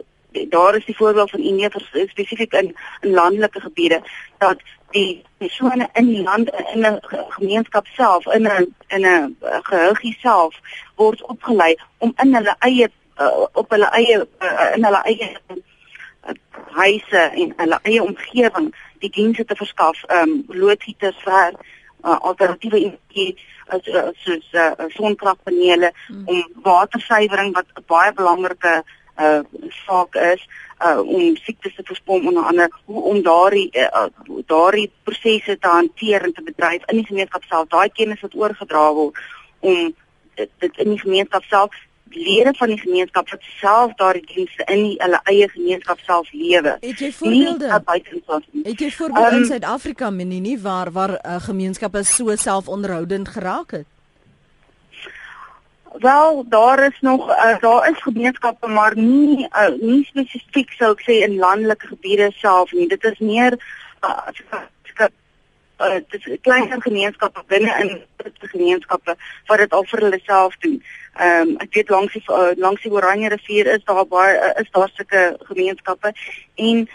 daar is die voorbeeld van Indië spesifiek in in landelike gebiede dat die persone in die land in 'n gemeenskap self in 'n in 'n geheugie self word opgelei om in hulle eie uh, op hulle eie uh, in hulle eie uh, huise en hulle eie omgewing die dienste te verskaf, ehm um, loodgieters vir uh, alternatiewe energie as uh, soos uh, sonkragpanele hmm. om watersuiwering wat 'n baie belangrike uh, saak is uh, om siektes te voorspom onder andere hoe om daardie uh, daardie prosesse te hanteer en te bedryf in die gemeenskap self daai kennis wat oorgedra word om dit, dit in die gemeenskap self lede van die gemeenskap wat self daardie dienste in die, hulle eie gemeenskap self lewe. Het jy voorbeelde? Het jy voorbeelde um, in Suid-Afrika menini waar waar uh, gemeenskappe so selfonderhoudend geraak het? Wel, daar is nog uh, daar is gemeenskappe maar nie uh, nie spesifiek sou ek sê in landelike gebiede self nie. Dit is meer uh, uh, dis kleiner gemeenskappe binne in gemeenskappe wat dit al vir hulle self doen. Ehm um, ek weet langs die uh, langs die Oranje rivier is daar baie uh, is daar sulke gemeenskappe en 'n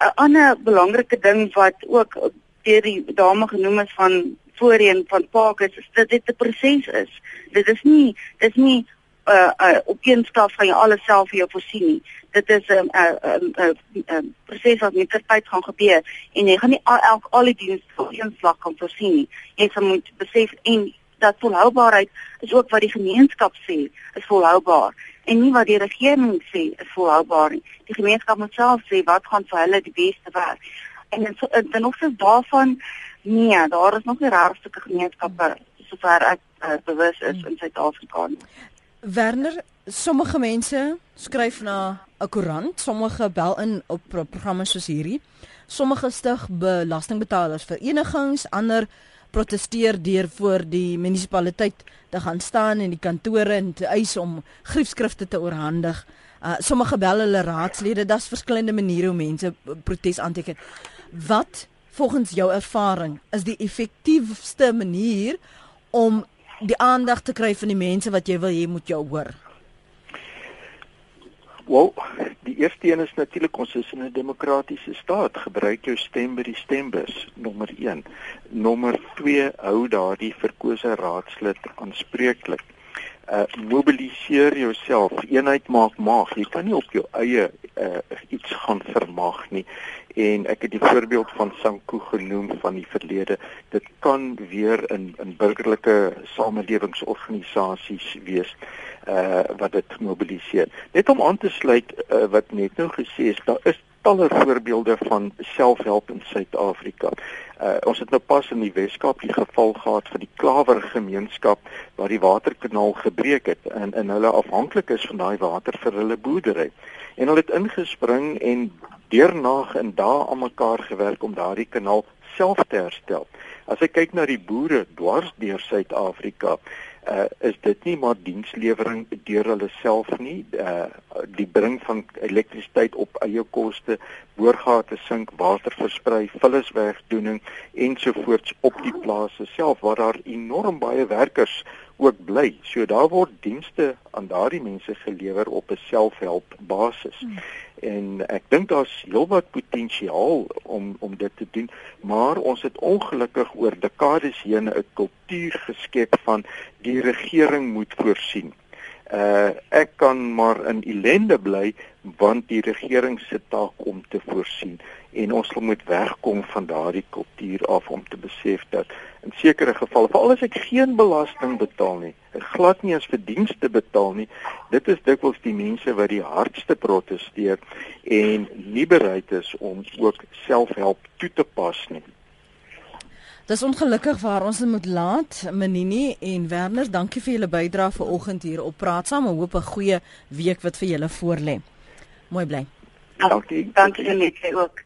uh, ander belangrike ding wat ook deur die dame genoem is van voorheen van Park is, dat dit 'n proses is. Dit is nie dit is nie uh, uh op een stap van jy alles self vir jou voorsien nie. Dit is 'n um, uh, 'n uh, uh, proses wat met tyd gaan gebeur en jy gaan nie al elk al die dienste op een slag kan voorsien nie. Jy sal moet besef en dat volhoubaarheid is ook wat die gemeenskap sê is volhoubaar en nie wat die regering sê is volhoubaar nie. Die gemeenskap moet self sê wat gaan vir hulle die beste werk. En in, in opsig daarvan nee, daar is nog nie regte gemeenskappe sover ek uh, bewus is in Suid-Afrika nie. Werner, sommige mense skryf na 'n koerant, sommige bel in op programme soos hierdie. Sommige stig belastingbetalers verenigings, ander protesteer deur voor die munisipaliteit te gaan staan in die kantore en te eis om griefskrifte te oorhandig. Uh, sommige bel hulle raadslede, daar's verskillende maniere hoe mense protes aanteken. Wat volgens jou ervaring is die effektiewste manier om die aandag te kry van die mense wat jy wil hê moet jou hoor? Wel, die eerste een is natuurlik ons is in 'n demokratiese staat. Gebruik jou stem by die stembus, nommer 1. Nommer 2, hou daardie verkose raadslid aanspreeklik. Uh mobiliseer jouself. Eenheid maak mag. Jy kan nie op jou eie uh iets gaan vermag nie en ek het die voorbeeld van Sanku genoem van die verlede. Dit kan weer in in burgerlike samelewingsorganisasies wees uh wat dit mobiliseer. Net om aan te sluit uh, wat net nou gesê is daar is talle voorbeelde van selfhelp in Suid-Afrika. Uh ons het nou pas in die Weskaap die geval gehad van die klawer gemeenskap waar die waterkanaal gebreek het en en hulle afhanklik is van daai water vir hulle boerdery. En hulle het ingespring en deurnag en dae aan mekaar gewerk om daardie kanaal self te herstel. As ek kyk na die boere dwars deur Suid-Afrika, uh, is dit nie maar dienslewering deur hulle self nie, uh, die bring van elektrisiteit op eie koste, boorgate sink, water versprei, vulliswegdoening ensovoorts op die plase self waar daar enorm baie werkers ook bly. So daar word dienste aan daardie mense gelewer op 'n selfhelp basis. Hmm. En ek dink daar's heelwat potensiaal om om dit te doen, maar ons het ongelukkig oor dekades heen 'n kultuur geskep van die regering moet voorsien. Uh ek kan maar in ellende bly want die regering se taak om te voorsien en ons moet wegkom van daardie kultuur af om te besef dat in sekere gevalle veral as ek geen belasting betaal nie, ek glad nie as verdienste betaal nie, dit is dikwels die mense wat die hardste proteseer en nie bereid is om ook selfhelp toe te pas nie. Dis ongelukkig waar ons moet laat. Menini en Werner, dankie vir julle bydrae vanoggend hier op Praat Saam. Ek hoop 'n goeie week wat vir julle voorlê. Mooi bly. Dankie. Dankie net ook.